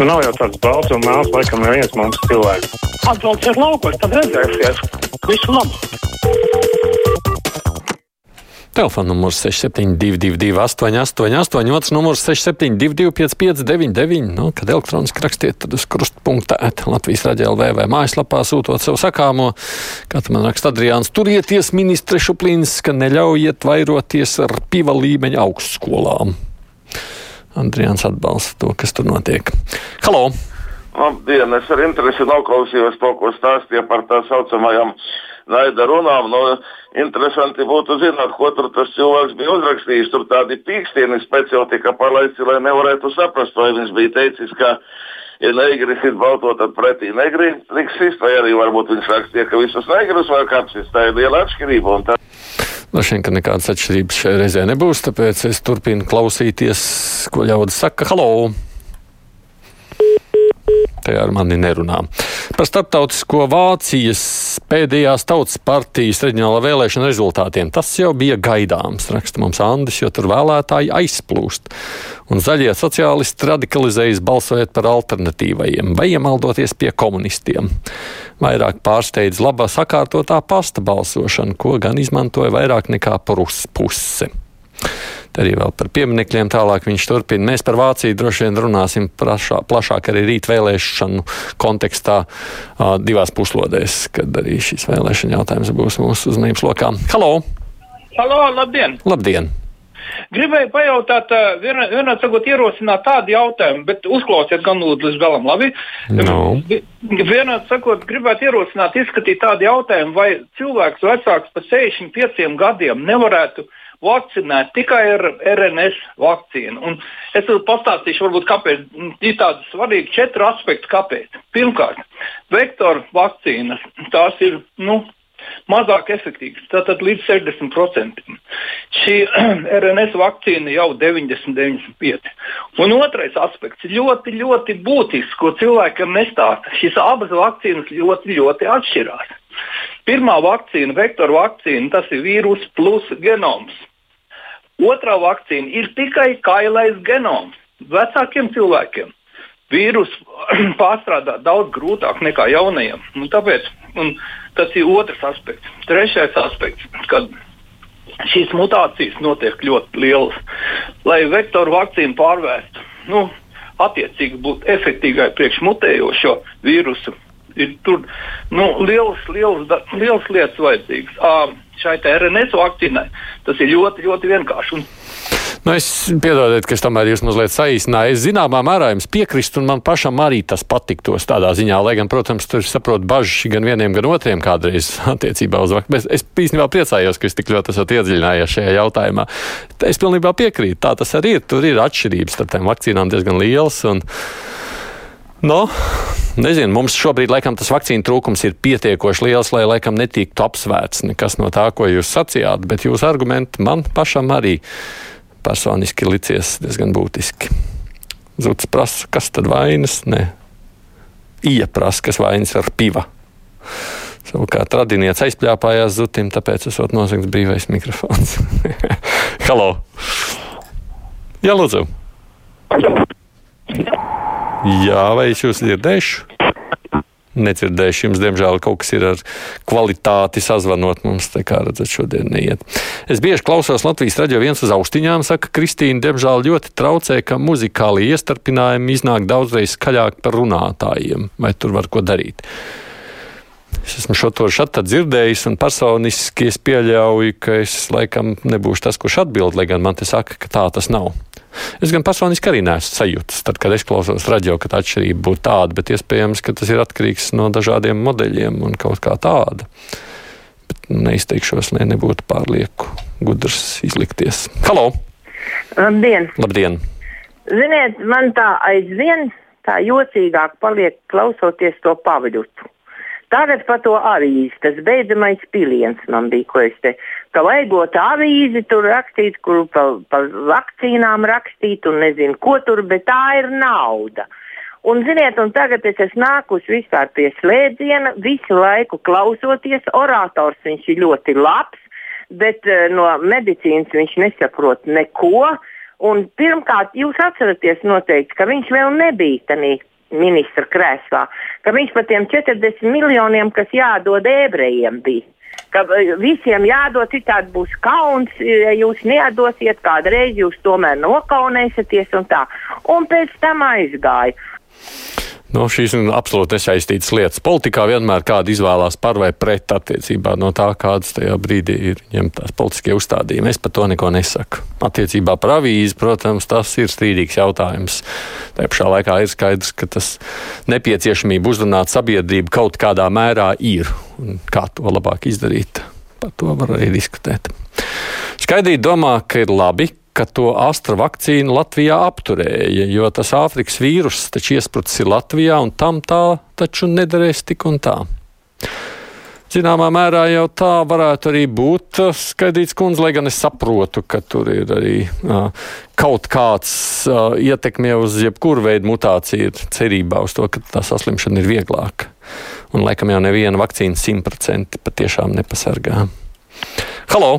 Nu, nav jau tāds balts un mēls, laikam, neviens mums cilvēks. Atbrauciet laukos, tad redzēsiet. Visu labu! Telefona numurs 6722, 888, otrs numurs 672, 559, nu, kad elektroniski rakstiet, tad uz krustpunkta at Latvijas raidījumā vai mājaslapā sūtot savu sakāmo. Kā man raksta Adriāns, turieties ministre Šuplīns, ka neļaujiet vairoties ar piva līmeņa augstskolām. Andrijāns atbalsta to, kas tur notiek. Halo! Labdien! Es ar interesi noklausījos to, ko stāstīja par tā saucamajām naida runām. Nu, interesanti būtu zināt, ko tur tas cilvēks bija uzrakstījis. Tur tādi pīkstieni speciāli tika palaisti, lai nevarētu saprast, vai viņš bija teicis, ka, ja negris ir balto, tad pretī negri liks sist, vai arī varbūt viņš rakstīja, ka visus negrus var kāpsis. Tā ir liela atšķirība. Droši vien, ka nekādas atšķirības šajā reizē nebūs, tāpēc es turpinu klausīties, ko ļaudis saka. Halo! Te ar mani nerunā. Par starptautisko Vācijas pēdējās tautas partijas reģionālā vēlēšana rezultātiem. Tas jau bija gaidāms, raksta mums Andris, jo tur vēlētāji aizplūst. Un zaļie sociālisti radikalizējas balsojot par alternatīvajiem vai iemaldoties pie komunistiem. Vairāk pārsteidz labā sakārtotā pasta balsošana, ko gan izmantoja vairāk nekā puse. Te arī vēl par pieminekļiem tālāk viņš turpina. Mēs par Vāciju droši vien runāsim prašā, plašāk arī rīt vēlēšanu kontekstā uh, divās puslodēs, kad arī šis vēlēšana jautājums būs mūsu uzmanības lokā. Halo! Halo, labdien! Labdien! Gribēju pajautāt, vienā, sakot, ierosināt tādu jautājumu, bet uzklausiet gan lūdzu līdz galam, labi? No. Vienā sakot, gribētu ierosināt, izskatīt tādu jautājumu, vai cilvēks vecāks par 65 gadiem nevarētu uh, vakcinēti tikai ar RNS vakcīnu. Un es pastāstīšu, varbūt, kāpēc ir tādi svarīgi četri aspekti. Kāpēc? Pirmkārt, vektora vakcīnas tās ir. Nu, mazāk efektīvs, tātad līdz 60%. Šī RNS vakcīna jau 90-95%. Un otrais aspekts ļoti, ļoti būtisks, ko cilvēkam nestāsta. Šīs abas vakcīnas ļoti, ļoti atšķirās. Pirmā vakcīna, vektora vakcīna, tas ir vīrus plus genoms. Otrā vakcīna ir tikai kailais genoms vecākiem cilvēkiem. Vīrusu pārstrādā daudz grūtāk nekā jaunajiem. Un tāpēc un tas ir otrs aspekts. Trešais aspekts, kad šīs mutācijas notiek ļoti lielas. Lai vektoru vakcīnu pārvērstu, nu, attiecīgi būt efektīvai priekš mutējošo vīrusu, ir tur nu, liels, liels, liels lietas vajadzīgas. Uh, šai RNS vakcīnai tas ir ļoti, ļoti vienkārši. Un Nu, es piedodiet, ka es tomēr jūs mazliet saīsināju. Es zināmā mērā jums piekrītu, un man pašam arī tas patiktos tādā ziņā, lai gan, protams, tur saprotu bažas gan vieniem, gan otriem kādreiz attiecībā uz vakcīnu. Es īstenībā priecājos, ka jūs tik ļoti esat iedziļinājies šajā jautājumā. Es pilnībā piekrītu, tā tas arī ir. Tur ir atšķirības starp tām vakcīnām diezgan lielas. Un... No, nezinu, mums šobrīd laikam tas vakcīnu trūkums ir pietiekoši liels, lai laikam netiktu apsvērts nekas no tā, ko jūs sacījāt, bet jūsu argumenti man pašam arī personiski licies diezgan būtiski. Zuds prasa, kas tad vainas? Nē, ieprasa, kas vainas ar piva. Savukārt radinieks aizpļāpājās zutim, tāpēc esot nozagts brīvais mikrofons. Halo! Jā, lūdzu! Jā, vai es jūs dzirdēšu? nedzirdējuši. Jums, diemžēl, kaut kas ir ar kvalitāti sazvanot. Mums tā kā redzat, šodien neiet. Es bieži klausos Latvijas radio viens uz austiņām, saka Kristīna, diemžēl ļoti traucē, ka muzikāli iestarpinājumi iznāk daudzreiz skaļāk par runātājiem. Vai tur var ko darīt? Es esmu šo to šādi dzirdējis, un personiski es pieļauju, ka es laikam nebūšu tas, kurš atbild, lai gan man te saka, ka tā tas nav. Es gan personiski arī neesmu sajūtas, tad, kad es klausos radio, ka tā atšķirība būtu tāda, bet iespējams, ka tas ir atkarīgs no dažādiem modeļiem un kaut kā tāda. Bet neizteikšos, lai nebūtu pārlieku gudrs izlikties. Halo! Labdien! Labdien. Ziniet, man tā aizvien tā jocīgāk paliek klausoties to pavaļutu. Tagad par to avīzi, tas beidzamais piliens man bija, ko es te ka vajagot avīzi tur rakstīt, kur par pa vakcīnām rakstīt un nezinu, ko tur, bet tā ir nauda. Un, ziniet, un tagad es esmu nākusi vispār pie slēdziena, visu laiku klausoties. Orators viņš ir ļoti labs, bet uh, no medicīnas viņš nesaprot neko. Un pirmkārt, jūs atceraties noteikti, ka viņš vēl nebija tādā ministra krēslā, ka viņš par tiem 40 miljoniem, kas jādod ebrejiem, bija. Ka eh, visiem jādod, citādi būs kauns, ja jūs neatdosiet, kādreiz jūs tomēr nokaunēsieties un tā. Un pēc tam aizgāja. Nu, šīs ir absolūti nesaistītas lietas. Politikā vienmēr kāda izvēlās par vai pret attiecībā no tā, kādas tajā brīdī ir ņemtās politiskie uzstādījumi. Es par to neko nesaku. Attiecībā par avīzi, protams, tas ir strīdīgs jautājums. Tā pašā laikā ir skaidrs, ka tas nepieciešamība uzrunāt sabiedrību kaut kādā mērā ir. Un kā to labāk izdarīt, par to var arī diskutēt. Skaidrīt domā, ka ir labi, ka to astra vakcīnu Latvijā apturēja, jo tas Āfrikas vīruss taču iesprucis ir Latvijā, un tam tā taču nederēs tik un tā. Zināmā mērā jau tā varētu arī būt skaidrīts kundze, lai gan es saprotu, ka tur ir arī uh, kaut kāds uh, ietekme uz jebkuru veidu mutāciju, ir cerībā uz to, ka tā saslimšana ir vieglāka. Un laikam jau neviena vakcīna simtprocentīgi patiešām nepasargā. Halo!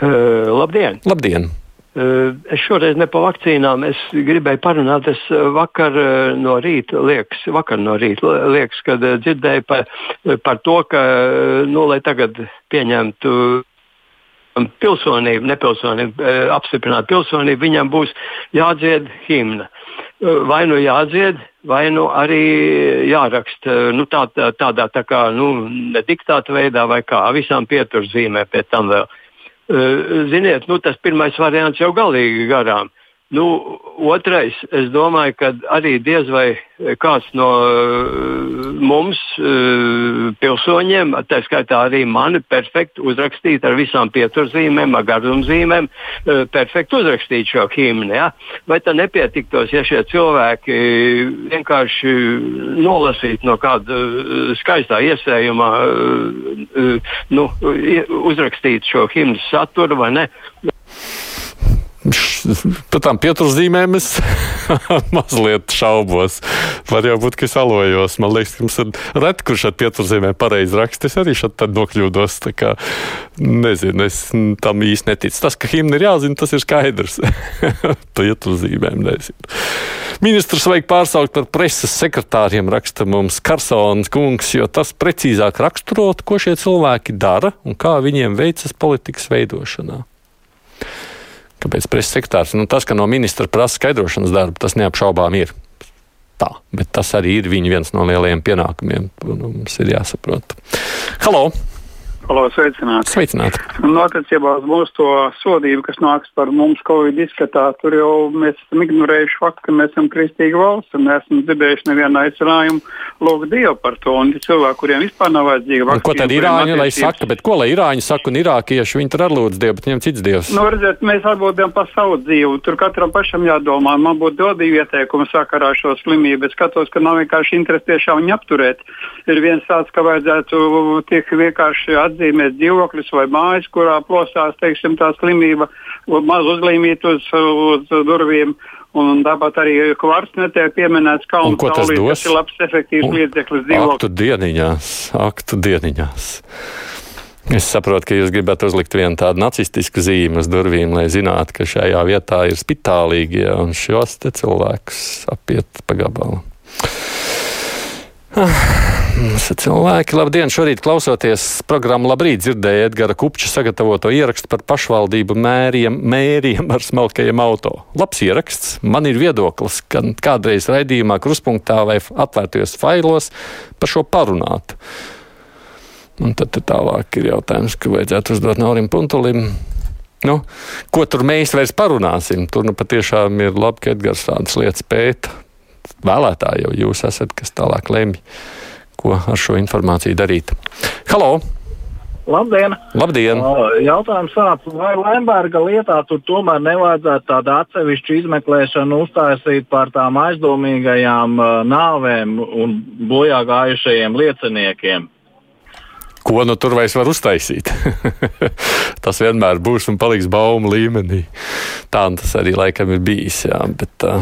Uh, labdien! Labdien! Eh, es šoreiz ne par vakcīnām, es gribēju parunāt. Es eh, vakar eh, no rīta liekas, vakar no rīta liekas, kad dzirdēju par, par to, ka, nu, lai tagad pieņemtu pilsonību, nepilsonību, apstiprināt pilsonību, viņam būs jādzied himna. Vai nu jādzied, vai nu arī jāraksta nu, tā, tādā tā kā nu, ne diktāta veidā, vai kā visām pieturzīmēm pie tam vēl. Uh, ziniet, nu, tas pirmais variants jau galīgi garām. Nu, otrais, es domāju, ka arī diez vai kāds no uh, mums, pilsoņiem, tā skaitā arī mani, perfekti uzrakstīt ar visām pieturzīmēm, ar garumzīmēm, uh, perfekti uzrakstīt šo himnu. Ja? Vai tā nepietiktos, ja šie cilvēki vienkārši nolasītu no kāda skaistā iesējuma, nu, uzrakstītu šo himnu saturu vai ne? Par tām pieturzīmēm es mazliet šaubos. Var jau būt, ka es alojos. Man liekas, ka mums ir reti, kurš ar pieturzīmēm pareizi raksta. Es arī šeit nokļūdos. Kā, nezinu, es tam īsti neticu. Tas, ka himna ir jāzina, tas ir skaidrs. pieturzīmēm nezinu. Ministrs vajag pārsaukt par preses sekretāriem, raksta mums Karsons kungs, jo tas precīzāk raksturot, ko šie cilvēki dara un kā viņiem veicas politikas veidošanā. Kāpēc preses sekretārs? Nu, tas, ka no ministra prasa skaidrošanas darbu, tas neapšaubām ir. Tā, bet tas arī ir viņa viens no lielajiem pienākumiem. Mums ir jāsaprot. Halo! Halo, sveicināti. Sveicināti. Un attiecībā uz mūsu to sodību, kas nāks par mums Covid izskatā, tur jau mēs esam ignorējuši faktu, ka mēs esam kristīga valsts un neesam dzirdējuši nevienu aicinājumu lūgt Dievu par to. Un ir cilvēki, kuriem vispār nav vajadzīga vakcīna. Ko tad Irāņi lai saka, bet ko lai Irāņi saka un Irākieši, viņi tur arī lūdz Dievu, bet viņiem cits Dievs? Nu, redziet, mēs atbildam par savu dzīvi. Tur katram pašam jādomā. Man būtu dodīja ieteikumi sakarā ar šo slimību, bet skatos, ka nav vienkārši interesi tiešām viņu apturēt. Ir viens tāds, ka vajadzētu tiek vienkārši atzīmēt atzīmēt dzīvokļus vai mājas, kurā plosās teiksim, tā slimība, maz uzlīmīt uz, uz durvīm. Un tāpat arī kvarts netiek pieminēts kalnu saulīt, kas ir labs efektīvs līdzeklis dzīvokļiem. Aktu dieniņās, aktu dieniņās. Es saprotu, ka jūs gribat uzlikt vienu tādu nacistisku zīmi uz durvīm, lai zinātu, ka šajā vietā ir spitālīgie un šos cilvēkus apiet pa gabalu. Ah. Cilvēki, labdien! Šorīt klausoties programmu Labrīt dzirdēju Edgara Kupča sagatavoto ierakstu par pašvaldību mēriem, mēriem ar smalkajiem auto. Labs ieraksts. Man ir viedoklis, ka kādreiz raidījumā kruspunktā vai atvērtajos failos par šo parunāt. Un tad tālāk ir jautājums, ka vajadzētu uzdot Naurim Puntulim. Nu, ko tur mēs vairs parunāsim? Tur nu patiešām ir labi, ka Edgars tādas lietas pēta. Vēlētāji jau jūs esat, kas tālāk lemj ko ar šo informāciju darīt. Halo! Labdien! Labdien. Jautājums tāds, vai Lemberga lietā tur tomēr nevajadzētu tādu atsevišķu izmeklēšanu uztaisīt par tām aizdomīgajām nāvēm un bojā gājušajiem lieciniekiem? Ko nu tur vairs var uztaisīt? tas vienmēr būs un paliks baumu līmenī. Tā tas arī laikam ir bijis. Jā, bet, uh,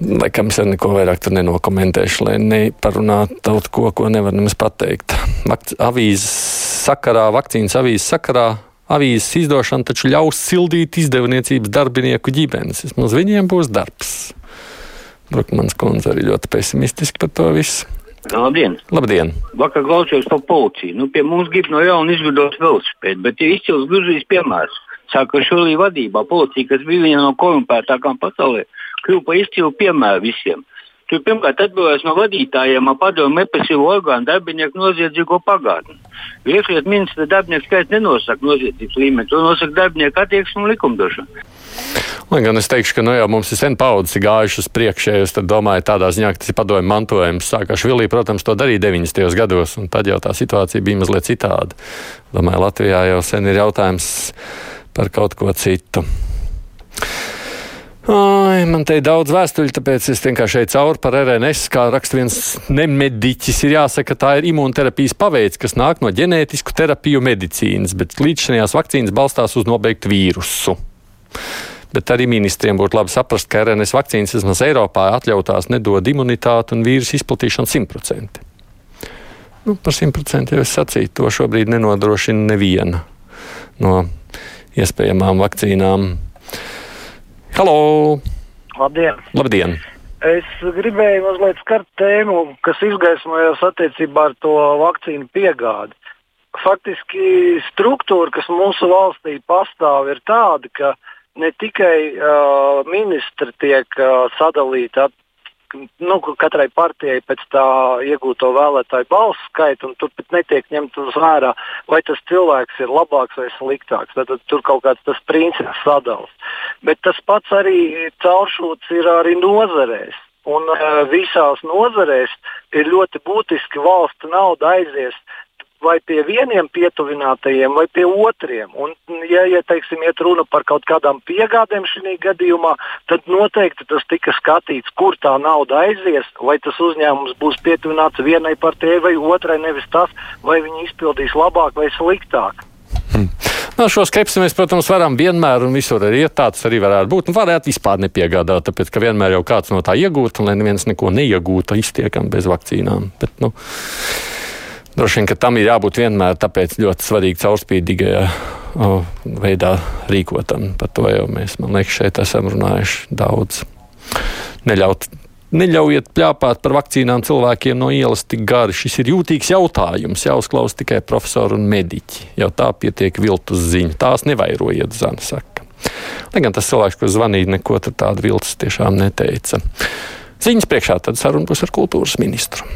Laikam es neko vairāk tur nenokomentēšu, lai neparunātu kaut ko, ko nevar nemaz pateikt. Vakc avīzes sakarā, vakcīnas avīzes sakarā avīzes izdošana taču ļaus sildīt izdevniecības darbinieku ģimenes. Vismaz viņiem būs darbs. Brukmans kundze arī ļoti pesimistiski par to visu. Labdien! Labdien. Vakar klausījos par policiju. Nu, pie mums grib no jauna izveidot velospēdu, bet ir izcils Gruzijas piemērs. Sākot šolī vadībā, policija, kas bija viena no korumpētākām pasaulē, kļuva par izcilu piemēru visiem. Tur pirmkārt atbildēs no vadītājiem ar padomu represīvu orgānu darbinieku noziedzīgo pagātni. Iekšlietu ministra darbinieku skaits nenosaka noziedzības līmeni, to nosaka darbinieku attieksme un likumdošana. Lai gan es teikšu, ka nu, jau mums ir sen paudzes gājušas priekšā, es domāju, tādā ziņā, ka tas ir padomju mantojums. Sākāšu Vilī, protams, to darīja 90. gados, un tad jau tā situācija bija mazliet citāda. Domāju, Latvijā jau sen ir jautājums par kaut ko citu. Ai, man te ir daudz vēstuļu, tāpēc es vienkārši eju cauri par RNS. Kā raksta viens nemediķis, ir jāsaka, ka tā ir imūnterapijas paveids, kas nāk no ģenētisku terapiju medicīnas, bet līdzinājās vakcīnas balstās uz nobeigtu vīrusu. Bet arī ministriem būtu labi saprast, ka RNS vakcīnas vismaz Eiropā atļautās nedod imunitāti un vīrusu izplatīšanu simtprocentīgi. Nu, par simtprocentiem jau es sacīju, to šobrīd nenodrošina neviena no iespējamām vakcīnām. Halo! Labdien! Labdien. Es gribēju mazliet skart tēmu, kas izgaismojās attiecībā ar to vakcīnu piegādi. Faktiski struktūra, kas mūsu valstī pastāv, ir tāda, ka ne tikai uh, ministri tiek uh, sadalīti at, nu, katrai partijai pēc tā iegūto vēlētāju balsu skaita, un tur pat netiek ņemts vērā, vai tas cilvēks ir labāks vai sliktāks. Tad, tad tur kaut kāds tas princips sadalās. Bet tas pats arī cauršūts ir arī nozarēs. Un uh, visās nozarēs ir ļoti būtiski valsts nauda aizies vai pie vieniem pietuvinātajiem, vai pie otriem. Un, ja, ja teiksim, iet runa par kaut kādām piegādēm šajā gadījumā, tad noteikti tas tika skatīts, kur tā nauda aizies, vai tas uzņēmums būs pietuvināts vienai partijai vai otrai, nevis tas, vai viņi izpildīs labāk vai sliktāk. Hmm. No šo skepsi mēs, protams, varam vienmēr un visur arī iet. Tā tas arī varētu būt. Un varētu vispār nepiegādāt, tāpēc ka vienmēr jau kāds no tā iegūt, un lai neviens neko neiegūtu, iztiekam bez vakcīnām. Bet, nu, Droši vien, ka tam ir jābūt vienmēr tāpēc ļoti svarīgi caurspīdīgajā veidā rīkotam. Par to jau mēs, man liekas, šeit esam runājuši daudz. Neļaut, neļaujiet pļāpāt par vakcīnām cilvēkiem no ielas tik gari. Šis ir jūtīgs jautājums. Jāuzklausa tikai profesori un mediķi. Jau tā pietiek viltus ziņa. Tās nevairojiet, Zana saka. Lai gan tas cilvēks, kurš zvanīja, neko tādu viltus tiešām neteica. Ziņas priekšā tad saruna būs ar kultūras ministru.